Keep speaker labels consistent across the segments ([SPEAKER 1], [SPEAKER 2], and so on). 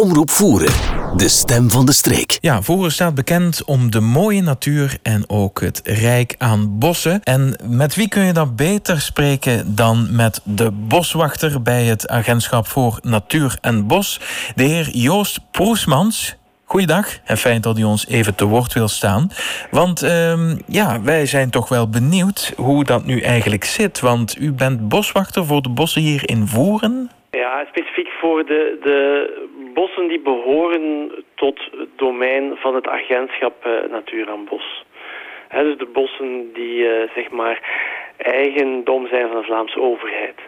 [SPEAKER 1] Omroep Voeren, de stem van de streek.
[SPEAKER 2] Ja, Voeren staat bekend om de mooie natuur en ook het rijk aan bossen. En met wie kun je dan beter spreken dan met de boswachter bij het Agentschap voor Natuur en Bos, de heer Joost Proesmans. Goeiedag en fijn dat u ons even te woord wil staan. Want ehm, ja, wij zijn toch wel benieuwd hoe dat nu eigenlijk zit. Want u bent boswachter voor de bossen hier in Voeren.
[SPEAKER 3] Ja, specifiek voor de, de bossen die behoren tot het domein van het agentschap uh, Natuur en Bos. dus de bossen die uh, zeg maar eigendom zijn van de Vlaamse overheid.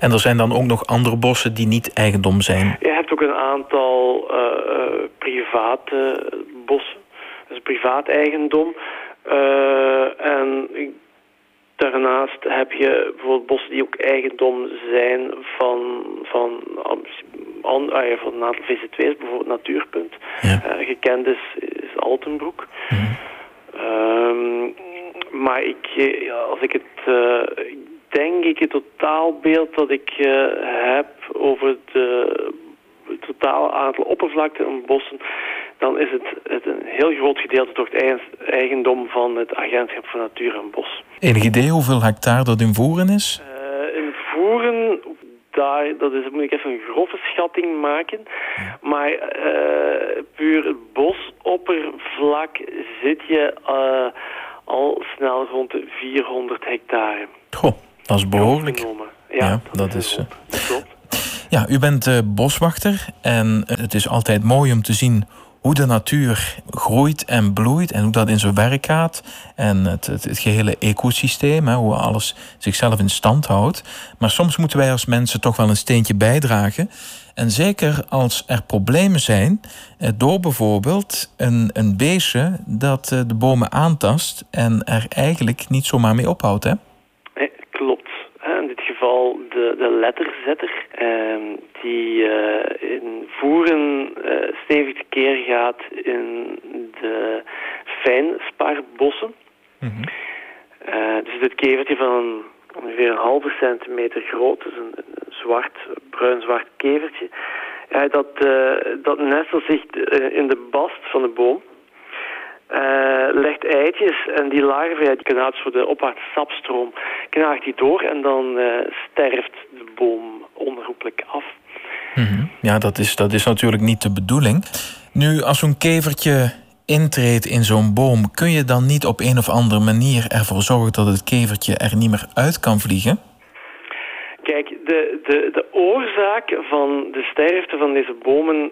[SPEAKER 2] En er zijn dan ook nog andere bossen die niet eigendom zijn?
[SPEAKER 3] Je hebt ook een aantal uh, private bossen, dus privaat eigendom. en Daarnaast heb je bijvoorbeeld bossen die ook eigendom zijn van, van, ah van een aantal VC2's, bijvoorbeeld Natuurpunt. Ja. Uh, gekend is, is Altenbroek. Mhm. Ehm, maar ik, als ik het, uh, denk ik het totaalbeeld dat ik heb over de het totale aantal oppervlakte en bossen, dan is het, het, een heel groot gedeelte toch het eigendom van het Agentschap voor Natuur en Bos.
[SPEAKER 2] Enig idee hoeveel hectare dat in Voeren is?
[SPEAKER 3] Daar, dat is, moet ik even een grove schatting maken. Maar uh, puur het bosoppervlak zit je uh, al snel rond de 400 hectare.
[SPEAKER 2] Goh, dat is behoorlijk.
[SPEAKER 3] Ja,
[SPEAKER 2] ja, dat, is. klopt. Ja, u bent boswachter en het is altijd mooi om te zien hoe de natuur groeit en bloeit en hoe dat in zijn werk gaat. En het, het, gehele ecosysteem, hè, hoe alles zichzelf in stand houdt. Maar soms moeten wij als mensen toch wel een steentje bijdragen. En zeker als er problemen zijn, eh, door bijvoorbeeld een, een beestje dat eh, de bomen aantast en er eigenlijk niet zomaar mee ophoudt. Hè?
[SPEAKER 3] Geval de, de letterzetter, ehm, die uh, in voeren uh, stevig tekeer gaat in de fijnsparbossen. Mm -hmm. dus dit kevertje van ongeveer een halve centimeter groot, dus een, een zwart, bruin-zwart kevertje, ja, dat, dat nestelt zich in de bast van de boom. Uh, legt eitjes en die larven, ja, die voor de opwaartse sapstroom, knaagt die door en dan uh, sterft de boom onherroepelijk af.
[SPEAKER 2] Mm -hmm. Ja, dat is, dat is natuurlijk niet de bedoeling. Nu, als zo'n kevertje intreedt in zo'n boom, kun je dan niet op een of andere manier ervoor zorgen dat het kevertje er niet meer uit kan vliegen?
[SPEAKER 3] Kijk, de, de, de oorzaak van de sterfte van deze bomen,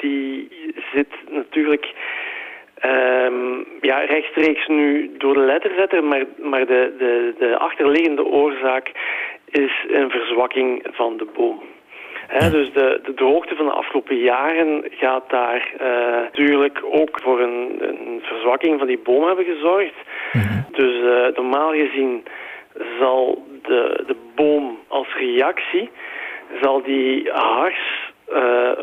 [SPEAKER 3] die zit natuurlijk Um, ja, rechtstreeks nu door de letterzetter, maar, maar de, de, de achterliggende oorzaak is een verzwakking van de boom. dus de, de droogte van de afgelopen jaren gaat daar uh, natuurlijk ook voor een, een, verzwakking van die boom hebben gezorgd. Mhm. Dus uh, normaal gezien zal de, de boom als reactie, zal die hars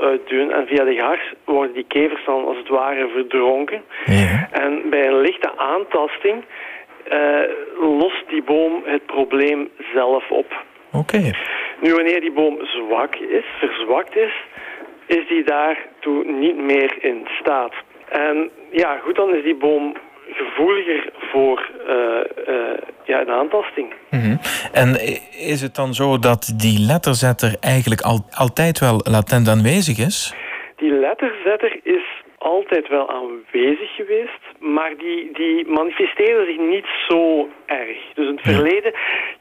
[SPEAKER 3] uitduwen. En via de hars worden die kevers dan als het ware verdronken. Ja. En bij een lichte aantasting uh, lost die boom het probleem zelf op.
[SPEAKER 2] Oké.
[SPEAKER 3] Nu, wanneer die boom zwak is, verzwakt is, is die daartoe niet meer in staat. En ja, goed, dan is die boom gevoeliger voor uh, uh, ja, een aantasting.
[SPEAKER 2] Mm En is het dan zo dat die letterzetter eigenlijk al, altijd wel latent aanwezig is?
[SPEAKER 3] Die letterzetter is altijd wel aanwezig geweest, maar die, die manifesteerde zich niet zo erg. Dus in het verleden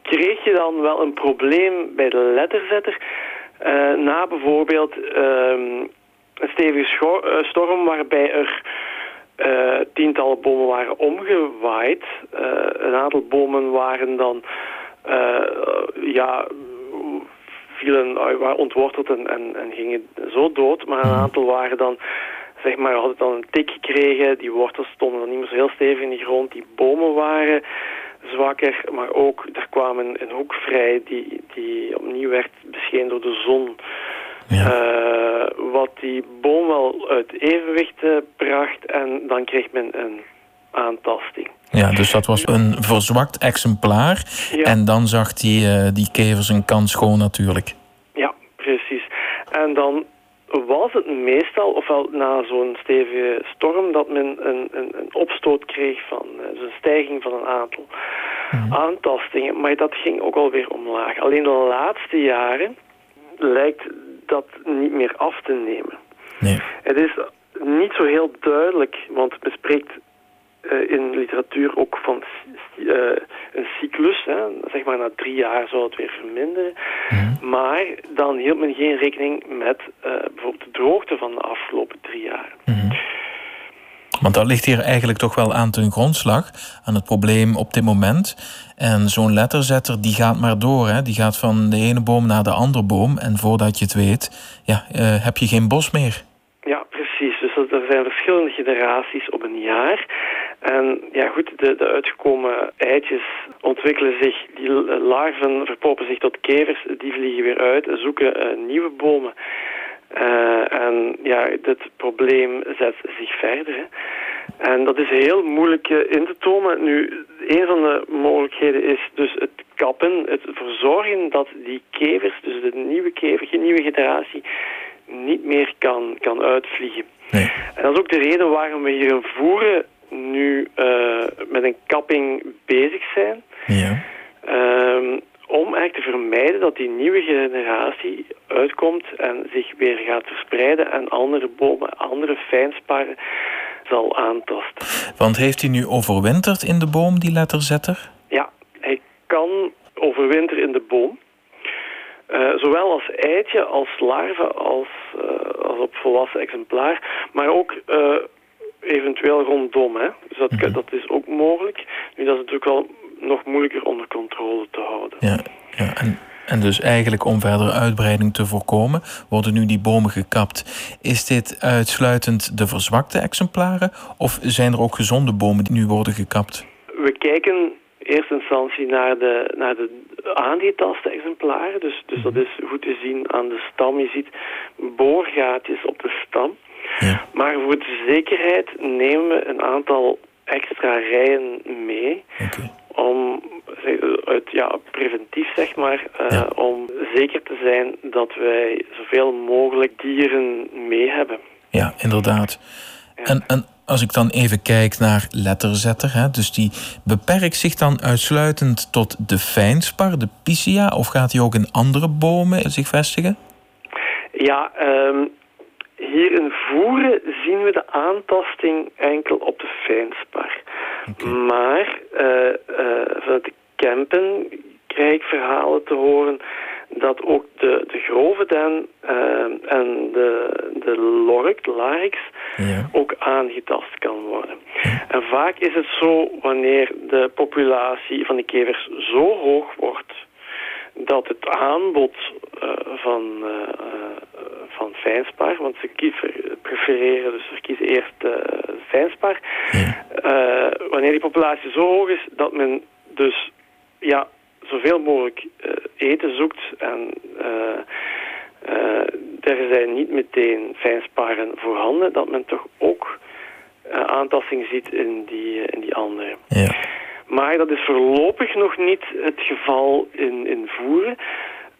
[SPEAKER 3] kreeg je dan wel een probleem bij de letterzetter, uh, na bijvoorbeeld ehm, een stevige storm waarbij er uh, tientallen bomen waren omgewaaid. Uh, een aantal bomen waren dan uh, ja, vielen, waren ontworteld en, en, en, gingen zo dood. Maar een aantal waren dan, zeg maar, hadden dan een tik gekregen. Die wortels stonden dan niet meer zo heel stevig in de grond. Die bomen waren zwakker, maar ook er kwam een, een hoek vrij die, die opnieuw werd beschenen door de zon. Ja. Uh, wat die boom wel uit evenwicht uh, bracht en dan kreeg men een aantasting.
[SPEAKER 2] Ja, dus dat was een verzwakt exemplaar en dan zag die, uh, die kevers een kans schoon natuurlijk.
[SPEAKER 3] Ja, precies. En dan was het meestal, ofwel na zo'n stevige storm, dat men een, een, een opstoot kreeg van dus een stijging van een aantal mhm. aantastingen. Maar dat ging ook alweer omlaag. Alleen de laatste jaren lijkt dat niet meer af te nemen.
[SPEAKER 2] Nee.
[SPEAKER 3] Het is niet zo heel duidelijk, want men spreekt uh, in literatuur ook van uh, een cyclus. Hè. Zeg maar na drie jaar zou het weer verminderen. Mhm. Maar dan hield men geen rekening met uh, bijvoorbeeld de droogte van de afgelopen drie jaar.
[SPEAKER 2] Mm Want dat ligt hier eigenlijk toch wel aan ten grondslag, aan het probleem op dit moment. En zo'n letterzetter die gaat maar door. Hè. Die gaat van de ene boom naar de andere boom. En voordat je het weet, ja, heb je geen bos meer.
[SPEAKER 3] Ja, precies. Dus er zijn verschillende generaties op een jaar. En ja goed, de, de uitgekomen eitjes ontwikkelen zich, die larven verpoppen zich tot kevers, die vliegen weer uit, zoeken uh, nieuwe bomen. Uh, en ja, dit probleem zet zich verder. Hè. En dat is heel moeilijk uh, in te tonen. Nu, een van de mogelijkheden is dus het kappen, het verzorgen dat die kevers, dus de nieuwe kever, de nieuwe generatie, niet meer kan, kan uitvliegen.
[SPEAKER 2] Nee.
[SPEAKER 3] En dat is ook de reden waarom we hier een voeren nu uh, met een kapping bezig zijn.
[SPEAKER 2] Ja.
[SPEAKER 3] Um, om eigenlijk te vermijden dat die nieuwe generatie uitkomt en zich weer gaat verspreiden en andere bomen, andere fijnsparen zal aantasten.
[SPEAKER 2] Want heeft hij nu overwinterd in de boom, die letterzetter?
[SPEAKER 3] Ja, hij kan overwinteren in de boom. Uh, zowel als eitje, als larve, als, uh, als op volwassen exemplaar. Maar ook uh, eventueel rondom. Hè. Dus dat, mhm. dat is ook mogelijk. Nu, dat is natuurlijk wel nog moeilijker onder controle te houden.
[SPEAKER 2] Ja, ja. En, en dus eigenlijk om verdere uitbreiding te voorkomen, worden nu die bomen gekapt. Is dit uitsluitend de verzwakte exemplaren of zijn er ook gezonde bomen die nu worden gekapt?
[SPEAKER 3] We kijken in eerste instantie naar de, naar de aangetaste exemplaren. Dus, dus dat mhm. is goed te zien aan de stam. Je ziet boorgaatjes op de stam.
[SPEAKER 2] Ja.
[SPEAKER 3] Maar voor de zekerheid nemen we een aantal extra rijen mee. Om uit, ja, preventief zeg maar, uh, om zeker te zijn dat wij zoveel mogelijk dieren mee hebben.
[SPEAKER 2] Ja, inderdaad. En, en als ik dan even kijk naar letterzetter, hè, dus die beperkt zich dan uitsluitend tot de fijnspar, de piscia, of gaat hij ook in andere bomen zich vestigen?
[SPEAKER 3] Ja, um, hier in Voeren zien we de aantasting enkel op de fijnspar. Maar uh, vanuit de Kempen krijg ik verhalen te horen dat ook de, de grove den uh, en de, de lork, de larix,
[SPEAKER 2] ja.
[SPEAKER 3] ook aangetast kan worden. En vaak is het zo wanneer de populatie van de kevers zo hoog wordt dat het aanbod uh, van, uh, van fijnspar, want ze kiezen, prefereren, dus ze kiezen eerst fijnspar.
[SPEAKER 2] Ja.
[SPEAKER 3] wanneer die populatie zo hoog is dat men dus ja, zoveel mogelijk eten zoekt en er zijn niet meteen fijnsparen voorhanden, dat men toch ook aantasting ziet in die, in die andere.
[SPEAKER 2] Ja.
[SPEAKER 3] Maar dat is voorlopig nog niet het geval in, in Voeren.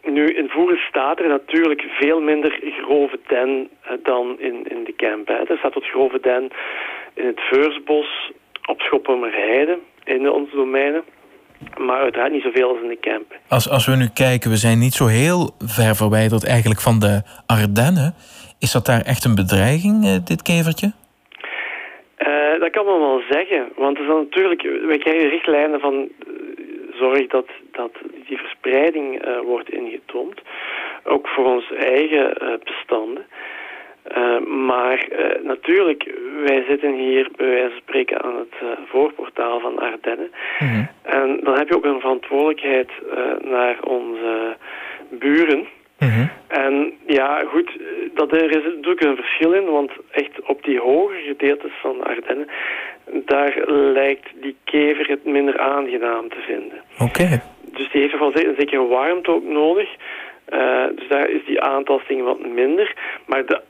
[SPEAKER 3] Nu, in Voeren staat er natuurlijk veel minder grove den eh, dan in, in de Kemp. Hè. Er staat wat grove den in het Veursbos, op Schoppemerheide, in onze domeinen. Maar uiteraard niet zoveel als in de Kemp.
[SPEAKER 2] Als, als we nu kijken, we zijn niet zo heel ver verwijderd eigenlijk van de Ardennen. Is dat daar echt een bedreiging, eh, dit kevertje?
[SPEAKER 3] Uh, dat kan men wel zeggen, want er zijn natuurlijk, wij krijgen richtlijnen van uh, zorg dat, dat die verspreiding uh, wordt ingetoomd, ook voor onze eigen bestanden. maar natuurlijk, wij zitten hier bij wijze van spreken aan het voorportaal van Ardennen.
[SPEAKER 2] Mhm.
[SPEAKER 3] En dan heb je ook een verantwoordelijkheid naar onze buren.
[SPEAKER 2] Mhm.
[SPEAKER 3] En ja, goed, dat er is natuurlijk een verschil in, want echt op die hoge gedeeltes van de Ardennen, daar lijkt die kever het minder aangenaam te vinden.
[SPEAKER 2] Oké.
[SPEAKER 3] Dus die heeft wel een zekere warmte ook nodig. Uh, dus daar is die aantasting wat minder. Maar de,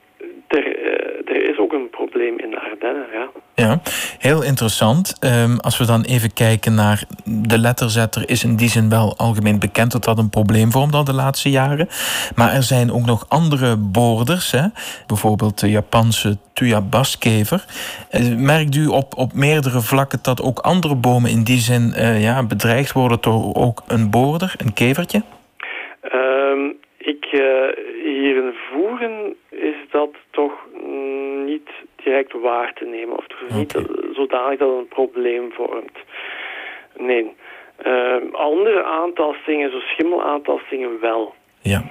[SPEAKER 3] er, uh, er is ook een probleem in de Ardennen, ja.
[SPEAKER 2] Ja, heel interessant. Um, als we dan even kijken naar de letterzetter, is in die zin wel algemeen bekend dat dat een probleem vormt al de laatste jaren. Maar er zijn ook nog andere boorders, hè? bijvoorbeeld de Japanse Tuyabaskever. Uh, merkt u op, op meerdere vlakken dat ook andere bomen in die zin uh, ja, bedreigd worden door ook een boorder, een kevertje?
[SPEAKER 3] Um, ik, hier in Voeren is dat toch niet direct waar te nemen. Of niet zodanig dat het een probleem vormt. Nee. Uh, andere aantastingen, zo schimmelaantastingen wel.
[SPEAKER 2] Ja.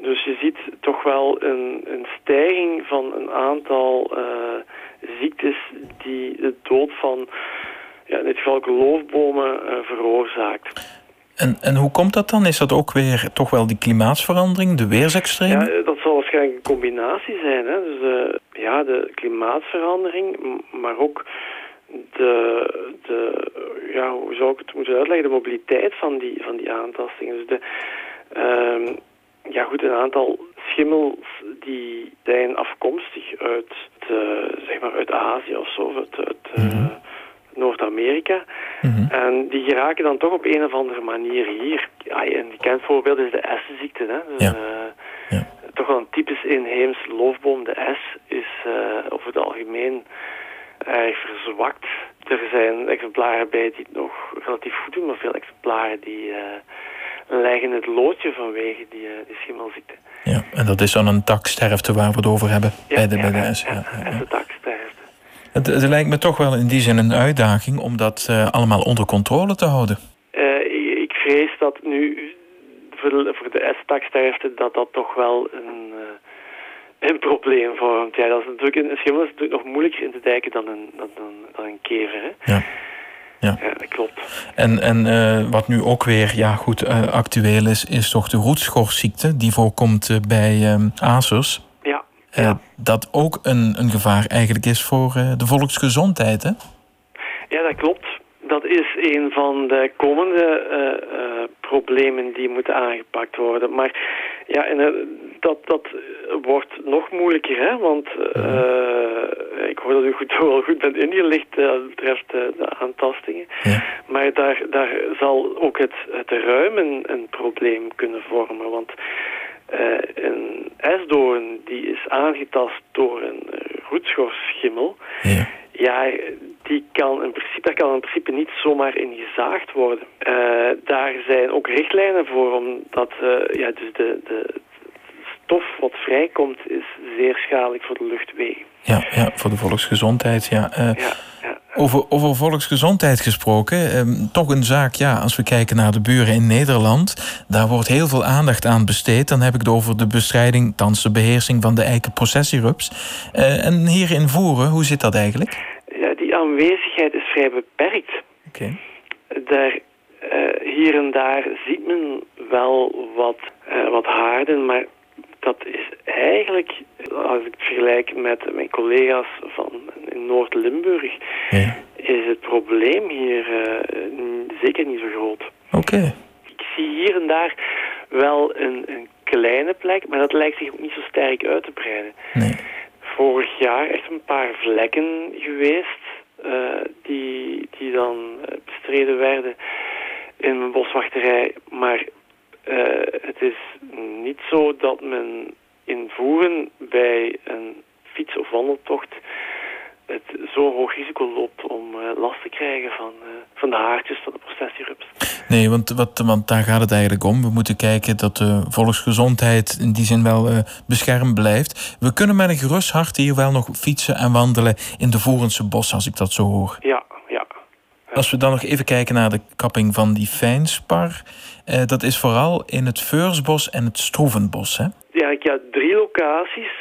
[SPEAKER 3] Dus je ziet toch wel een, een stijging van een aantal uh, ziektes die de dood van ja, in dit geval loofbomen uh, veroorzaakt.
[SPEAKER 2] En, en hoe komt dat dan? Is dat ook weer toch wel die klimaatsverandering, de weersextremen?
[SPEAKER 3] Ja, dat zal waarschijnlijk een combinatie zijn. Hè? Dus ja, de klimaatsverandering, maar ook de, de, ja, hoe zou ik het moeten uitleggen, de mobiliteit van die, van die aantastingen. Dus de, uh, ja goed, een aantal schimmels die zijn afkomstig uit, de, zeg maar uit Azië of zo, uit, uit mm -hmm. Noord-Amerika. Mm -hmm. En die geraken dan toch op een of andere manier hier. Ja, een bekend voorbeeld is de essenziekte. Hè? Dus,
[SPEAKER 2] ja. Uh, ja.
[SPEAKER 3] Toch wel een typisch inheems loofboom. De S is uh, over het algemeen erg verzwakt. Er zijn exemplaren bij die het nog relatief goed doen, maar veel exemplaren die uh, leggen het loodje vanwege die, die schimmelziekte.
[SPEAKER 2] Ja, en dat is dan een taksterfte waar we het over hebben
[SPEAKER 3] ja,
[SPEAKER 2] bij de,
[SPEAKER 3] ja,
[SPEAKER 2] bij de S.
[SPEAKER 3] Ja, ja, de taksterfte.
[SPEAKER 2] Het, het, lijkt me toch wel in die zin een uitdaging om dat uh, allemaal onder controle te houden.
[SPEAKER 3] Uh, ik vrees dat nu voor de, voor de S-taksterfte dat dat toch wel een, uh, een probleem vormt. Ja, dat is natuurlijk een, schimmel is natuurlijk nog moeilijker in te dijken dan een, dan, dan, een kever. Hè?
[SPEAKER 2] Ja. Ja.
[SPEAKER 3] ja, dat klopt.
[SPEAKER 2] En, en uh, wat nu ook weer ja, goed, uh, actueel is, is toch de roetschorsziekte. Die voorkomt uh, bij um, azers.
[SPEAKER 3] Ja. ja.
[SPEAKER 2] Dat ook een, een gevaar eigenlijk is voor de volksgezondheid, hè?
[SPEAKER 3] Ja, dat klopt. Dat is een van de komende problemen die moeten aangepakt worden. Maar ja, en, dat, dat wordt nog moeilijker, hè? Want uh, ik hoor dat u goed, wel goed bent ingelicht wat betreft de aantastingen.
[SPEAKER 2] Ja.
[SPEAKER 3] Maar daar, daar zal ook het, het ruimen een probleem kunnen vormen. Want een esdoorn die is aangetast door een roetschorsschimmel...
[SPEAKER 2] Ja.
[SPEAKER 3] Ja, die kan in principe, daar kan in principe niet zomaar in gezaagd worden. Uh, daar zijn ook richtlijnen voor, omdat uh, ja, dus de, de stof wat vrijkomt is zeer schadelijk voor de luchtwegen.
[SPEAKER 2] Ja, ja voor de volksgezondheid. Ja. Uh,
[SPEAKER 3] ja, ja.
[SPEAKER 2] Over, over volksgezondheid gesproken, um, toch een zaak, ja, als we kijken naar de buren in Nederland, daar wordt heel veel aandacht aan besteed. Dan heb ik het over de bestrijding, thans de beheersing van de eikenprocessierups. Uh, en hier in Voeren, hoe zit dat eigenlijk?
[SPEAKER 3] Aanwezigheid is vrij beperkt.
[SPEAKER 2] Oké. Okay.
[SPEAKER 3] Daar, uh, hier en daar ziet men wel wat, wat haarden, maar dat is eigenlijk, als ik het vergelijk met mijn collega's van in Noord-Limburg,
[SPEAKER 2] ja.
[SPEAKER 3] is het probleem hier uh, zeker niet zo groot.
[SPEAKER 2] Oké. Okay.
[SPEAKER 3] Ik zie hier en daar wel een, een, kleine plek, maar dat lijkt zich ook niet zo sterk uit te breiden.
[SPEAKER 2] Nee.
[SPEAKER 3] Vorig jaar echt een paar vlekken geweest die, die dan bestreden werden in mijn boswachterij, maar uh, het is niet zo dat men in Voeren bij een fiets- of wandeltocht het zo hoog risico loopt om uh, last te krijgen van, uh, van de haartjes van de processierups.
[SPEAKER 2] Nee, want, wat, want daar gaat het eigenlijk om. We moeten kijken dat de volksgezondheid in die zin wel uh, beschermd blijft. We kunnen met een gerust hart hier wel nog fietsen en wandelen in de Voerense bos, als ik dat zo hoor.
[SPEAKER 3] Ja, ja.
[SPEAKER 2] Als we dan nog even kijken naar de kapping van die fijnspar. Uh, dat is vooral in het Veursbos en het Stroevenbos, hè?
[SPEAKER 3] Ja, ja drie locaties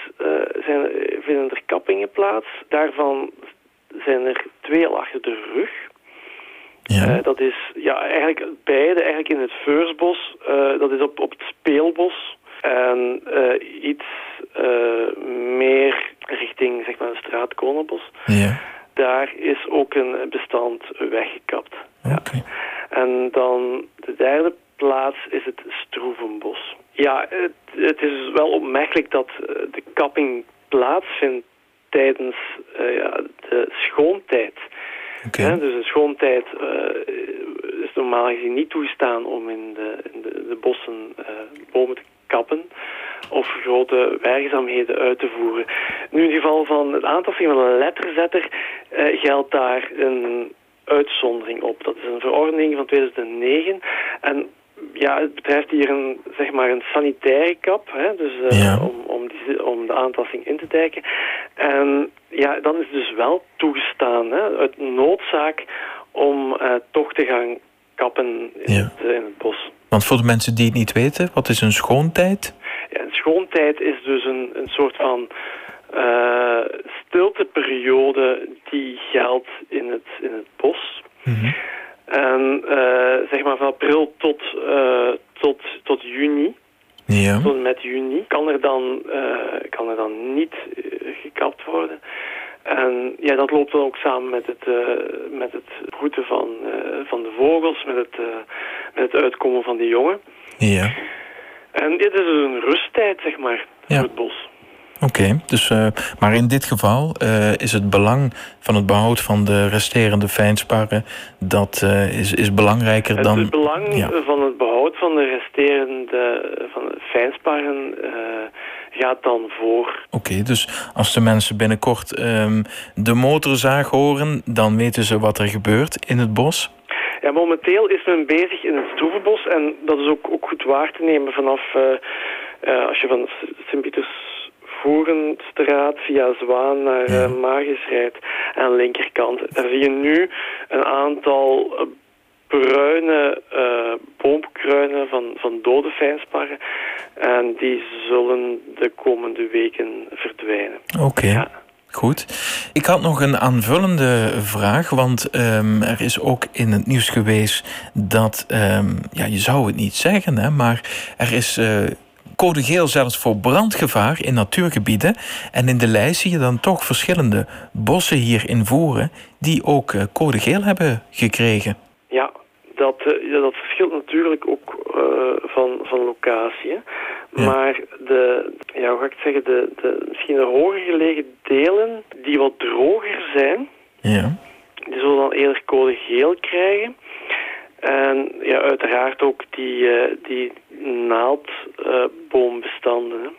[SPEAKER 3] zijn, vinden er kappingen plaats. Daarvan zijn er twee al achter de rug.
[SPEAKER 2] Ja.
[SPEAKER 3] Uh, dat is ja, eigenlijk beide eigenlijk in het Veursbos. dat is op, op het Speelbos. En iets meer richting zeg maar, het straatkonenbos.
[SPEAKER 2] Ja.
[SPEAKER 3] Daar is ook een bestand weggekapt.
[SPEAKER 2] Okay.
[SPEAKER 3] Ja. En dan de derde plaats is het Stroevenbos. Ja, het, het, is wel opmerkelijk dat de kapping plaatsvindt tijdens ja, de schoontijd. Okay. dus een schoontijd is normaal gezien niet toegestaan om in de, in de, de bossen bomen te kappen of grote werkzaamheden uit te voeren. Nu in het geval van het aantasting van een letterzetter geldt daar een uitzondering op. Dat is een verordening van 2009 en ja, het betreft hier een, zeg maar een sanitaire kap, hè, dus uh, om, om, die, om de aantasting in te dijken. En ja, dan is het dus wel toegestaan, hè, uit noodzaak, om uh, toch te gaan kappen in, het, in het bos.
[SPEAKER 2] Want voor de mensen die het niet weten, wat is een schoontijd?
[SPEAKER 3] Ja, een schoontijd is dus een, een soort van uh, stilteperiode die geldt in het, in het bos. Mm En uh, zeg maar van april tot, uh, tot, tot juni. Ja. Tot met juni kan er dan, kan er dan niet gekapt worden. En ja, dat loopt dan ook samen met het, uh, met het broeden van, uh, van de vogels, met het, uh, met het uitkomen van die jongen.
[SPEAKER 2] Ja.
[SPEAKER 3] En dit is dus een rusttijd, zeg maar, voor het bos.
[SPEAKER 2] Oké, dus, maar in dit geval is het belang van het behoud van de resterende fijnsparren... dat is, is belangrijker dan...
[SPEAKER 3] Het belang van het behoud van de resterende van de fijnsparren gaat dan voor.
[SPEAKER 2] Oké, dus als de mensen binnenkort um, de motorzaag horen... dan weten ze wat er gebeurt in het bos?
[SPEAKER 3] Ja, momenteel is men bezig in het Stroevenbos. En dat is ook, ook goed waar te nemen vanaf... Als je van Sint-Pieters Voerenstraat via Zwaan naar ja. Magis rijdt aan de linkerkant. Daar zie je nu een aantal bruine uh, boomkruinen van, van dode fijnsparren. En die zullen de komende weken verdwijnen.
[SPEAKER 2] Oké. Ja. Goed. Ik had nog een aanvullende vraag, want um, er is ook in het nieuws geweest dat, um, ja, je zou het niet zeggen, hè, maar er is uh, code geel zelfs voor brandgevaar in natuurgebieden. En in de lijst zie je dan toch verschillende bossen hier in Voeren die ook uh, code geel hebben gekregen.
[SPEAKER 3] Ja, dat, uh, dat verschilt natuurlijk ook uh, van, van locatie. Maar de, ja, hoe ga ik het zeggen, de, de misschien de hoger gelegen delen die wat droger zijn,
[SPEAKER 2] ja.
[SPEAKER 3] die zullen dan eerder code geel krijgen. En ja, uiteraard ook die, uh, die naaldboombestanden.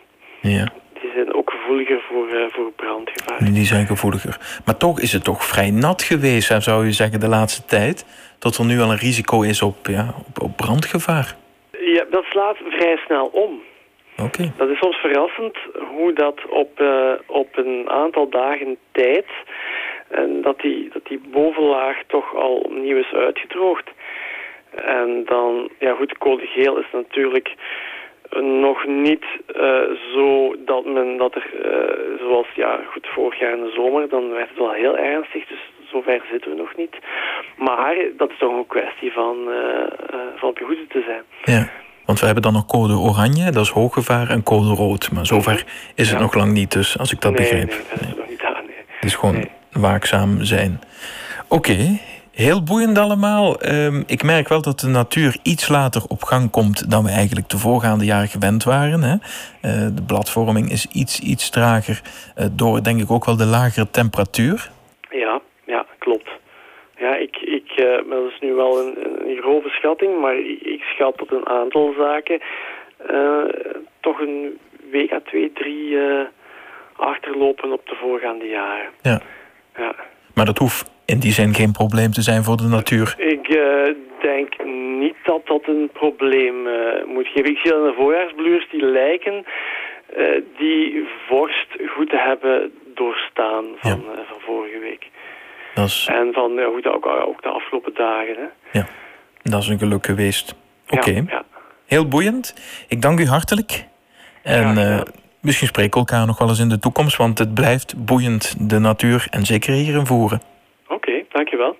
[SPEAKER 2] Ja.
[SPEAKER 3] Die zijn ook gevoeliger voor, uh, voor brandgevaar.
[SPEAKER 2] Die zijn gevoeliger. Maar toch is het toch vrij nat geweest, zou je zeggen, de laatste tijd. Dat er nu al een risico is op, ja, op, op brandgevaar.
[SPEAKER 3] Ja, dat slaat vrij snel om.
[SPEAKER 2] Okay.
[SPEAKER 3] Dat is soms verrassend hoe dat op, uh, op een aantal dagen tijd... en dat die, dat die bovenlaag toch al opnieuw is uitgedroogd. En dan, ja goed, code geel is natuurlijk nog niet uh, zo dat men dat er, uh, zoals ja goed, vorig jaar in de zomer, dan werd het wel heel ernstig. Dus zover zitten we nog niet. Maar dat is toch een kwestie van, uh, van op je te zijn.
[SPEAKER 2] Ja. Want we hebben dan nog code oranje, dat is hooggevaar, en code rood. Maar zover is het nog lang niet, dus als ik dat
[SPEAKER 3] nee,
[SPEAKER 2] begrijp.
[SPEAKER 3] Nee, dat is nog niet aan. Nee.
[SPEAKER 2] Het is gewoon waakzaam zijn. Oké, heel boeiend allemaal. Um, ik merk wel dat de natuur iets later op gang komt dan we eigenlijk de voorgaande jaren gewend waren. Hè? Uh, de bladvorming is iets, iets trager uh, door denk ik ook wel de lagere temperatuur.
[SPEAKER 3] Ja, ja, klopt. Ja, ik, ik, uh, dat is nu wel een, een grove schatting, maar ik, ik schat dat een aantal zaken toch een week à twee, drie achterlopen op de voorgaande jaren.
[SPEAKER 2] Ja.
[SPEAKER 3] ja.
[SPEAKER 2] Maar dat hoeft in die zin geen probleem te zijn voor de natuur?
[SPEAKER 3] Ik denk niet dat dat een probleem moet geven. Ik zie dat de voorjaarsbluurs die lijken die vorst goed te hebben doorstaan van, ja. van vorige week.
[SPEAKER 2] Is...
[SPEAKER 3] En van goed, ook, ook de afgelopen dagen. Hè.
[SPEAKER 2] Ja, dat is een geluk geweest. Oké, okay.
[SPEAKER 3] ja, ja.
[SPEAKER 2] heel boeiend. Ik dank u hartelijk. En
[SPEAKER 3] ja,
[SPEAKER 2] misschien spreken we elkaar nog wel eens in de toekomst, want het blijft boeiend, de natuur en zeker hier in Voeren.
[SPEAKER 3] Dankjewel.